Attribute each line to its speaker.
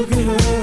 Speaker 1: look at her